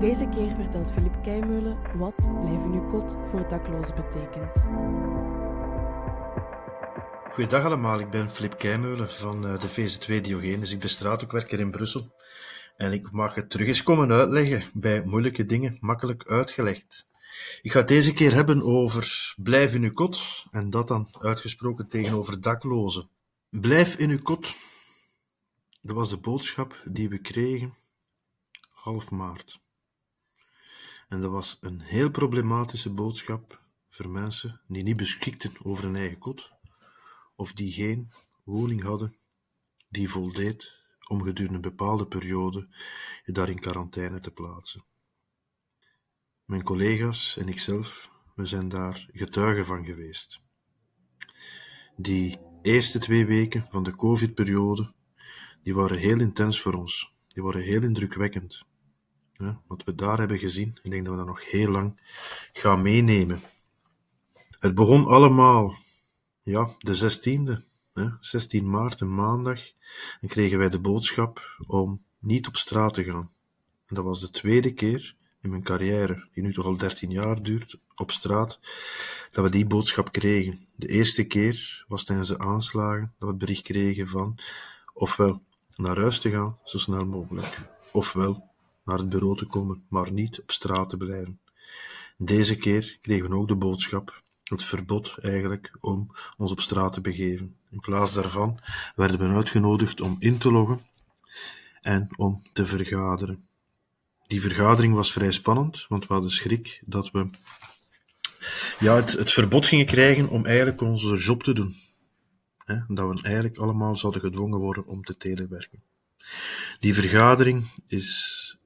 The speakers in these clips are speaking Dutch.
Deze keer vertelt Philippe Keimeulen wat blijven nu kot voor daklozen betekent. Goedendag allemaal, ik ben Flip Keimeulen van eh, de VZ2 Diogenes. Ik ben straathoekwerker in Brussel en ik mag het terug eens komen uitleggen bij moeilijke dingen, makkelijk uitgelegd. Ik ga het deze keer hebben over blijf in uw kot en dat dan uitgesproken tegenover daklozen. Blijf in uw kot, dat was de boodschap die we kregen half maart. En dat was een heel problematische boodschap voor mensen die niet beschikten over een eigen kot of die geen woning hadden die voldeed om gedurende een bepaalde periode je daar in quarantaine te plaatsen. Mijn collega's en ikzelf, we zijn daar getuigen van geweest. Die eerste twee weken van de COVID-periode, die waren heel intens voor ons. Die waren heel indrukwekkend. Wat we daar hebben gezien, ik denk dat we dat nog heel lang gaan meenemen. Het begon allemaal ja, de 16e, hè, 16 maart, een maandag, en kregen wij de boodschap om niet op straat te gaan. En dat was de tweede keer in mijn carrière, die nu toch al 13 jaar duurt, op straat, dat we die boodschap kregen. De eerste keer was tijdens de aanslagen dat we het bericht kregen van ofwel naar huis te gaan, zo snel mogelijk, ofwel naar het bureau te komen, maar niet op straat te blijven. Deze keer kregen we ook de boodschap het verbod eigenlijk om ons op straat te begeven. In plaats daarvan werden we uitgenodigd om in te loggen en om te vergaderen. Die vergadering was vrij spannend, want we hadden schrik dat we ja, het, verbod gingen krijgen om eigenlijk onze job te doen. He, dat we eigenlijk allemaal zouden gedwongen worden om te telewerken. Die vergadering is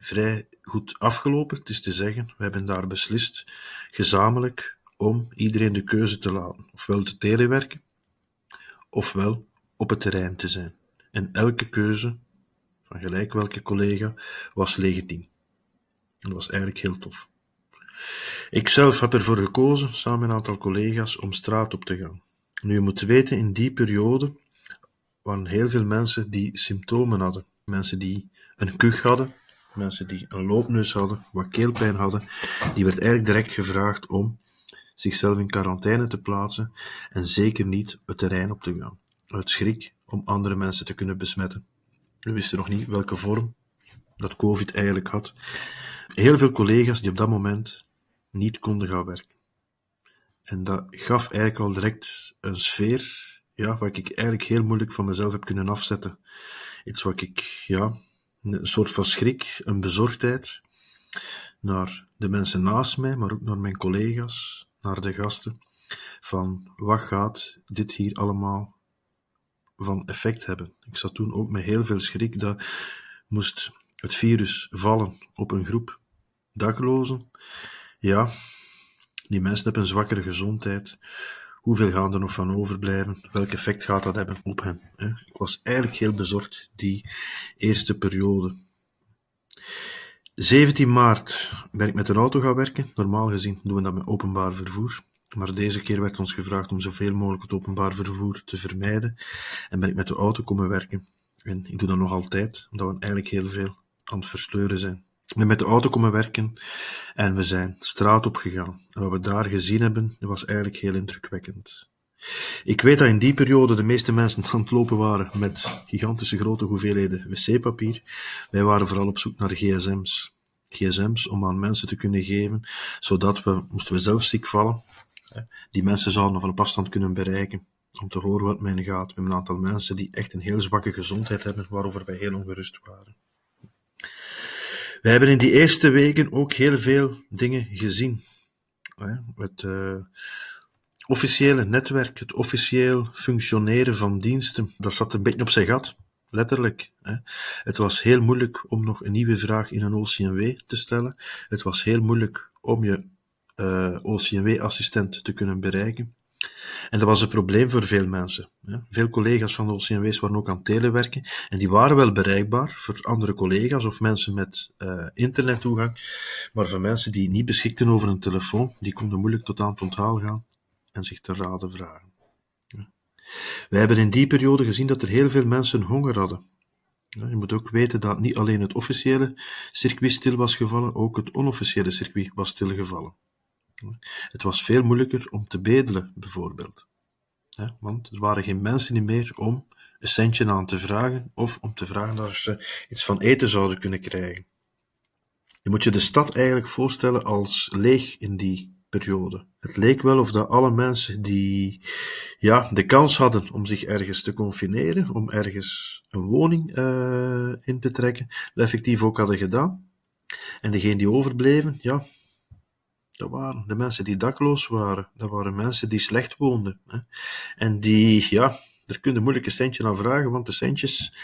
vrij goed afgelopen. Het is te zeggen, we hebben daar beslist, gezamenlijk, om iedereen de keuze te laten. Ofwel te telewerken, ofwel op het terrein te zijn. En elke keuze, van gelijk welke collega, was legitiem. Dat was eigenlijk heel tof. Ik zelf heb ervoor gekozen, samen met een aantal collega's, om straat op te gaan. Nu, je moet weten, in die periode waren heel veel mensen die symptomen hadden. Mensen die een kuch hadden, mensen die een loopneus hadden, wat keelpijn hadden, die werd eigenlijk direct gevraagd om zichzelf in quarantaine te plaatsen en zeker niet het terrein op te gaan, uit schrik om andere mensen te kunnen besmetten. We wisten nog niet welke vorm dat COVID eigenlijk had. Heel veel collega's die op dat moment niet konden gaan werken. En dat gaf eigenlijk al direct een sfeer, ja, wat ik eigenlijk heel moeilijk van mezelf heb kunnen afzetten. Iets wat ik, ja, een soort van schrik, een bezorgdheid naar de mensen naast mij, maar ook naar mijn collega's, naar de gasten, van wat gaat dit hier allemaal van effect hebben. Ik zat toen ook met heel veel schrik dat moest het virus vallen op een groep daklozen. Ja, die mensen hebben een zwakkere gezondheid. Hoeveel gaan er nog van overblijven? Welk effect gaat dat hebben op hen? Ik was eigenlijk heel bezorgd die eerste periode. 17 maart ben ik met een auto gaan werken. Normaal gezien doen we dat met openbaar vervoer. Maar deze keer werd ons gevraagd om zoveel mogelijk het openbaar vervoer te vermijden. En ben ik met de auto komen werken. En ik doe dat nog altijd, omdat we eigenlijk heel veel aan het versleuren zijn ben met de auto komen werken en we zijn straat op gegaan. En wat we daar gezien hebben, was eigenlijk heel indrukwekkend. Ik weet dat in die periode de meeste mensen aan het lopen waren met gigantische grote hoeveelheden wc-papier. Wij waren vooral op zoek naar gsm's. gsm's om aan mensen te kunnen geven, zodat we, moesten we zelf ziek vallen, die mensen zouden van op afstand kunnen bereiken. Om te horen wat men gaat. We een aantal mensen die echt een heel zwakke gezondheid hebben, waarover wij heel ongerust waren. We hebben in die eerste weken ook heel veel dingen gezien. Het uh, officiële netwerk, het officieel functioneren van diensten, dat zat een beetje op zijn gat. Letterlijk. Hè. Het was heel moeilijk om nog een nieuwe vraag in een OCMW te stellen. Het was heel moeilijk om je uh, OCMW-assistent te kunnen bereiken. En dat was een probleem voor veel mensen. Veel collega's van de OCMW's waren ook aan telewerken en die waren wel bereikbaar voor andere collega's of mensen met uh, internettoegang, maar voor mensen die niet beschikten over een telefoon, die konden moeilijk tot aan het onthaal gaan en zich te raden vragen. Wij hebben in die periode gezien dat er heel veel mensen honger hadden. Je moet ook weten dat niet alleen het officiële circuit stil was gevallen, ook het onofficiële circuit was stilgevallen. Het was veel moeilijker om te bedelen, bijvoorbeeld. Want er waren geen mensen meer om een centje aan te vragen of om te vragen dat ze iets van eten zouden kunnen krijgen. Je moet je de stad eigenlijk voorstellen als leeg in die periode. Het leek wel of dat alle mensen die ja, de kans hadden om zich ergens te confineren, om ergens een woning uh, in te trekken, dat effectief ook hadden gedaan. En degenen die overbleven, ja, dat waren de mensen die dakloos waren. Dat waren mensen die slecht woonden. Hè. En die, ja, er kun je moeilijk een centje aan vragen, want de centjes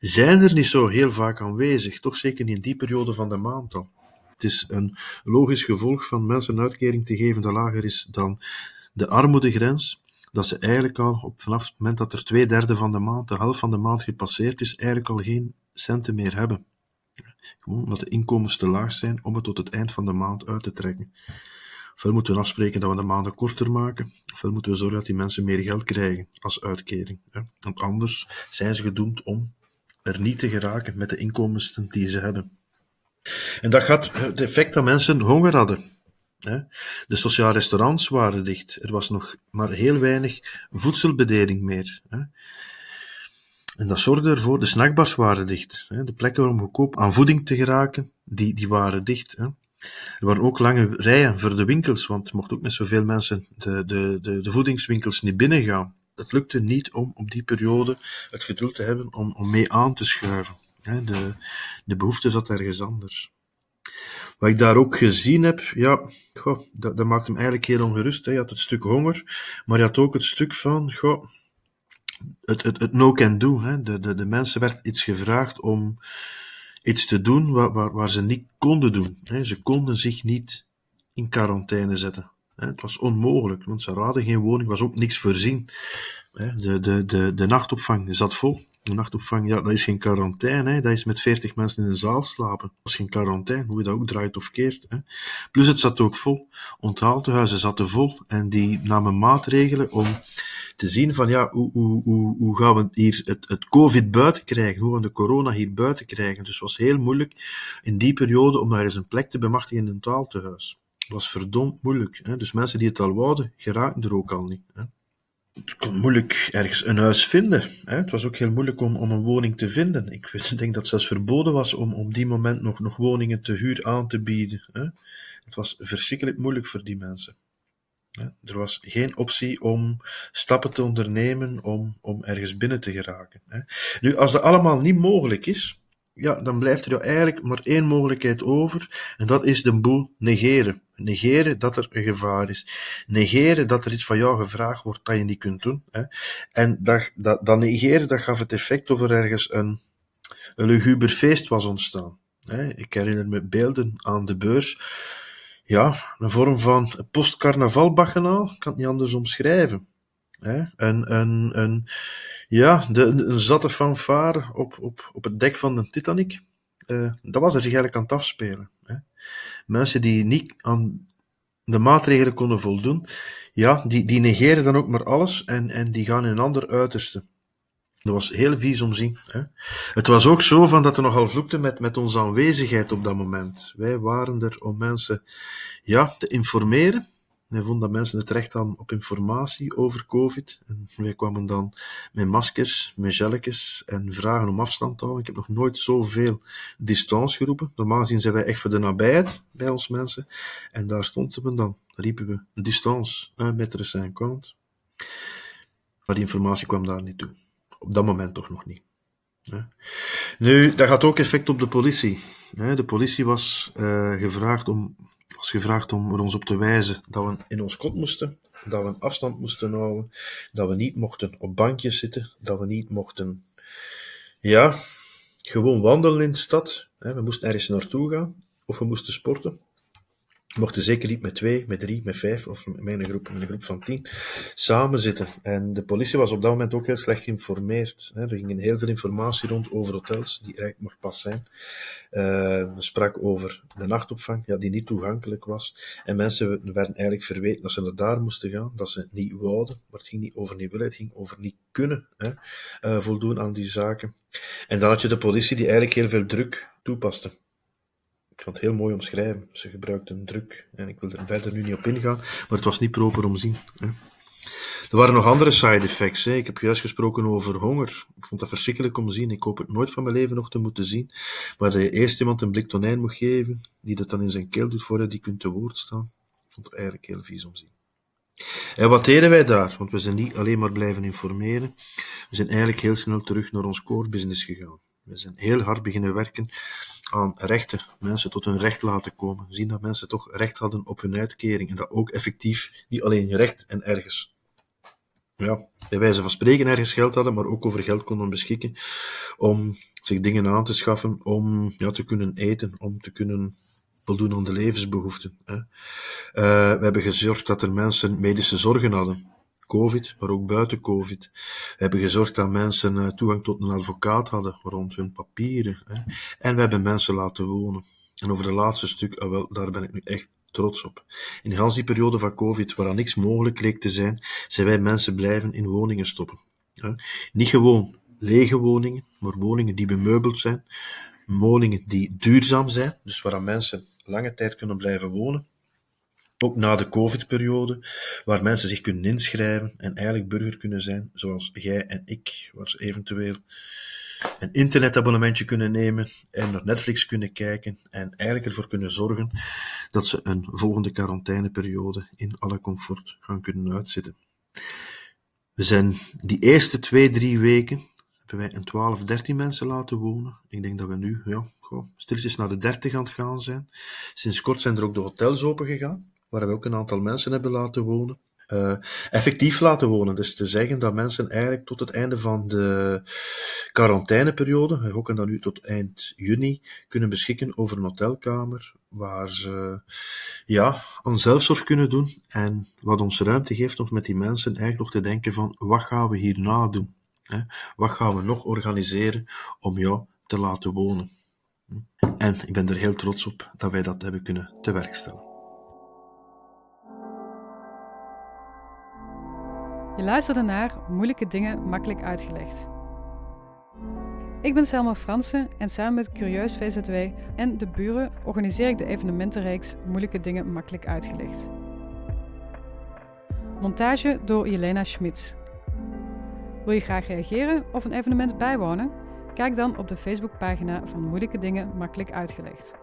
zijn er niet zo heel vaak aanwezig. Toch zeker in die periode van de maand al. Het is een logisch gevolg van mensen een uitkering te geven dat lager is dan de armoedegrens, dat ze eigenlijk al op, vanaf het moment dat er twee derde van de maand, de helft van de maand gepasseerd is, eigenlijk al geen centen meer hebben. Omdat de inkomens te laag zijn om het tot het eind van de maand uit te trekken. Ofwel moeten we afspreken dat we de maanden korter maken, ofwel moeten we zorgen dat die mensen meer geld krijgen als uitkering. Want anders zijn ze gedoemd om er niet te geraken met de inkomsten die ze hebben. En dat gaat het effect dat mensen honger hadden. De sociale restaurants waren dicht. Er was nog maar heel weinig voedselbediening meer. En dat zorgde ervoor, de snackbars waren dicht. De plekken om goedkoop aan voeding te geraken, die, die waren dicht. Er waren ook lange rijen voor de winkels, want mochten ook met zoveel mensen de, de, de, de voedingswinkels niet binnengaan. Het lukte niet om op die periode het geduld te hebben om, om mee aan te schuiven. De, de behoefte zat ergens anders. Wat ik daar ook gezien heb, ja, dat, dat maakt hem eigenlijk heel ongerust. Hè. Je had het stuk honger, maar je had ook het stuk van, goh, het, het, het no can do. Hè. De, de, de mensen werd iets gevraagd om iets te doen waar, waar, waar ze niet konden doen. Hè. Ze konden zich niet in quarantaine zetten. Hè. Het was onmogelijk, want ze hadden geen woning, was ook niks voorzien. Hè. De, de, de, de nachtopvang zat vol. De nachtopvang, ja, dat is geen quarantaine, hè. dat is met veertig mensen in een zaal slapen. Dat is geen quarantaine, hoe je dat ook draait of keert. Hè. Plus het zat ook vol. Onthaaltehuizen zaten vol en die namen maatregelen om te zien van ja, hoe, hoe, hoe, hoe gaan we hier het, het COVID buiten krijgen, hoe gaan we de corona hier buiten krijgen. Dus het was heel moeilijk in die periode om daar eens een plek te bemachtigen in een taaltehuis. Dat was verdomd moeilijk. Hè. Dus mensen die het al wouden, geraakten er ook al niet. Hè. Het kon moeilijk ergens een huis vinden. Hè. Het was ook heel moeilijk om, om een woning te vinden. Ik denk dat het zelfs verboden was om op die moment nog, nog woningen te huur aan te bieden. Hè. Het was verschrikkelijk moeilijk voor die mensen. Er was geen optie om stappen te ondernemen om, om ergens binnen te geraken. Nu, als dat allemaal niet mogelijk is, ja, dan blijft er eigenlijk maar één mogelijkheid over, en dat is de boel negeren. Negeren dat er een gevaar is. Negeren dat er iets van jou gevraagd wordt dat je niet kunt doen. Hè. En dat, dat, negeren, dat gaf het effect of er ergens een, een luguber feest was ontstaan. Ik herinner me beelden aan de beurs ja, een vorm van postcarnavalbacchanaal, ik kan het niet anders omschrijven. Hè? Een, een, een, ja, de, een zatte fanfare op, op, op het dek van de Titanic. Uh, dat was er zich eigenlijk aan het afspelen. Hè? Mensen die niet aan de maatregelen konden voldoen, ja, die, die negeren dan ook maar alles en, en die gaan in een ander uiterste. Dat was heel vies om zien. Hè? Het was ook zo van dat er nogal vloekte met, met onze aanwezigheid op dat moment. Wij waren er om mensen ja, te informeren. Wij vonden dat mensen het recht hadden op informatie over COVID. En wij kwamen dan met maskers, met gelletjes en vragen om afstand te houden. Ik heb nog nooit zoveel distance geroepen. Normaal gezien zijn wij echt voor de nabijheid bij ons mensen. En daar stonden we dan. Riepen we distance, un metre cinquante. Maar die informatie kwam daar niet toe. Op dat moment toch nog niet. Nu, dat gaat ook effect op de politie. De politie was, uh, gevraagd om, was gevraagd om er ons op te wijzen dat we in ons kot moesten, dat we een afstand moesten houden, dat we niet mochten op bankjes zitten, dat we niet mochten, ja, gewoon wandelen in de stad. We moesten ergens naartoe gaan, of we moesten sporten. Mochten zeker niet met twee, met drie, met vijf of met mijn groep, met een groep van tien samen zitten. En de politie was op dat moment ook heel slecht geïnformeerd. Er ging heel veel informatie rond over hotels, die eigenlijk nog pas zijn. We spraken over de nachtopvang, ja, die niet toegankelijk was. En mensen werden eigenlijk verweten dat ze naar daar moesten gaan, dat ze niet wouden. Maar het ging niet over niet willen, het ging over niet kunnen hè, uh, voldoen aan die zaken. En dan had je de politie die eigenlijk heel veel druk toepaste ik kan het heel mooi omschrijven. Ze gebruikten druk. En ik wil er verder nu niet op ingaan, maar het was niet proper om zien. Hè. Er waren nog andere side effects. Ik heb juist gesproken over honger. Ik vond dat verschrikkelijk om te zien. Ik hoop het nooit van mijn leven nog te moeten zien. Maar dat je eerst iemand een blik tonijn moet geven, die dat dan in zijn keel doet voordat die kunt te woord staan. Ik vond het eigenlijk heel vies om te zien. En wat deden wij daar? Want we zijn niet alleen maar blijven informeren. We zijn eigenlijk heel snel terug naar ons core business gegaan. We zijn heel hard beginnen werken aan rechten, mensen tot hun recht laten komen, zien dat mensen toch recht hadden op hun uitkering en dat ook effectief niet alleen recht en ergens, ja, bij wijze van spreken ergens geld hadden, maar ook over geld konden beschikken om zich dingen aan te schaffen, om ja, te kunnen eten, om te kunnen voldoen aan de levensbehoeften. Hè. Uh, we hebben gezorgd dat er mensen medische zorgen hadden. COVID, maar ook buiten COVID. We hebben gezorgd dat mensen eh, toegang tot een advocaat hadden rond hun papieren. Hè. En we hebben mensen laten wonen. En over de laatste stuk, ah wel, daar ben ik nu echt trots op. In de die periode van COVID, waar niks mogelijk leek te zijn, zijn wij mensen blijven in woningen stoppen. Hè. Niet gewoon lege woningen, maar woningen die bemeubeld zijn, woningen die duurzaam zijn, dus waar mensen lange tijd kunnen blijven wonen ook na de COVID-periode, waar mensen zich kunnen inschrijven en eigenlijk burger kunnen zijn, zoals jij en ik, waar ze eventueel een internetabonnementje kunnen nemen en naar Netflix kunnen kijken en eigenlijk ervoor kunnen zorgen dat ze een volgende quarantaineperiode in alle comfort gaan kunnen uitzitten. We zijn die eerste twee, drie weken hebben wij een 12, 13 mensen laten wonen. Ik denk dat we nu, ja, stilletjes naar de 30 aan het gaan zijn. Sinds kort zijn er ook de hotels open gegaan waar we ook een aantal mensen hebben laten wonen. Uh, effectief laten wonen. Dus te zeggen dat mensen eigenlijk tot het einde van de quarantaineperiode, we hokken dan nu tot eind juni, kunnen beschikken over een hotelkamer waar ze ja, aan zelfzorg kunnen doen en wat ons ruimte geeft om met die mensen eigenlijk nog te denken van wat gaan we hierna doen? Hè? Wat gaan we nog organiseren om jou te laten wonen? En ik ben er heel trots op dat wij dat hebben kunnen te werk stellen. Je luisterde naar Moeilijke Dingen Makkelijk Uitgelegd. Ik ben Selma Fransen en samen met Curieus VZW en de buren organiseer ik de evenementenreeks Moeilijke Dingen Makkelijk Uitgelegd. Montage door Jelena Schmitz. Wil je graag reageren of een evenement bijwonen? Kijk dan op de Facebookpagina van Moeilijke Dingen Makkelijk Uitgelegd.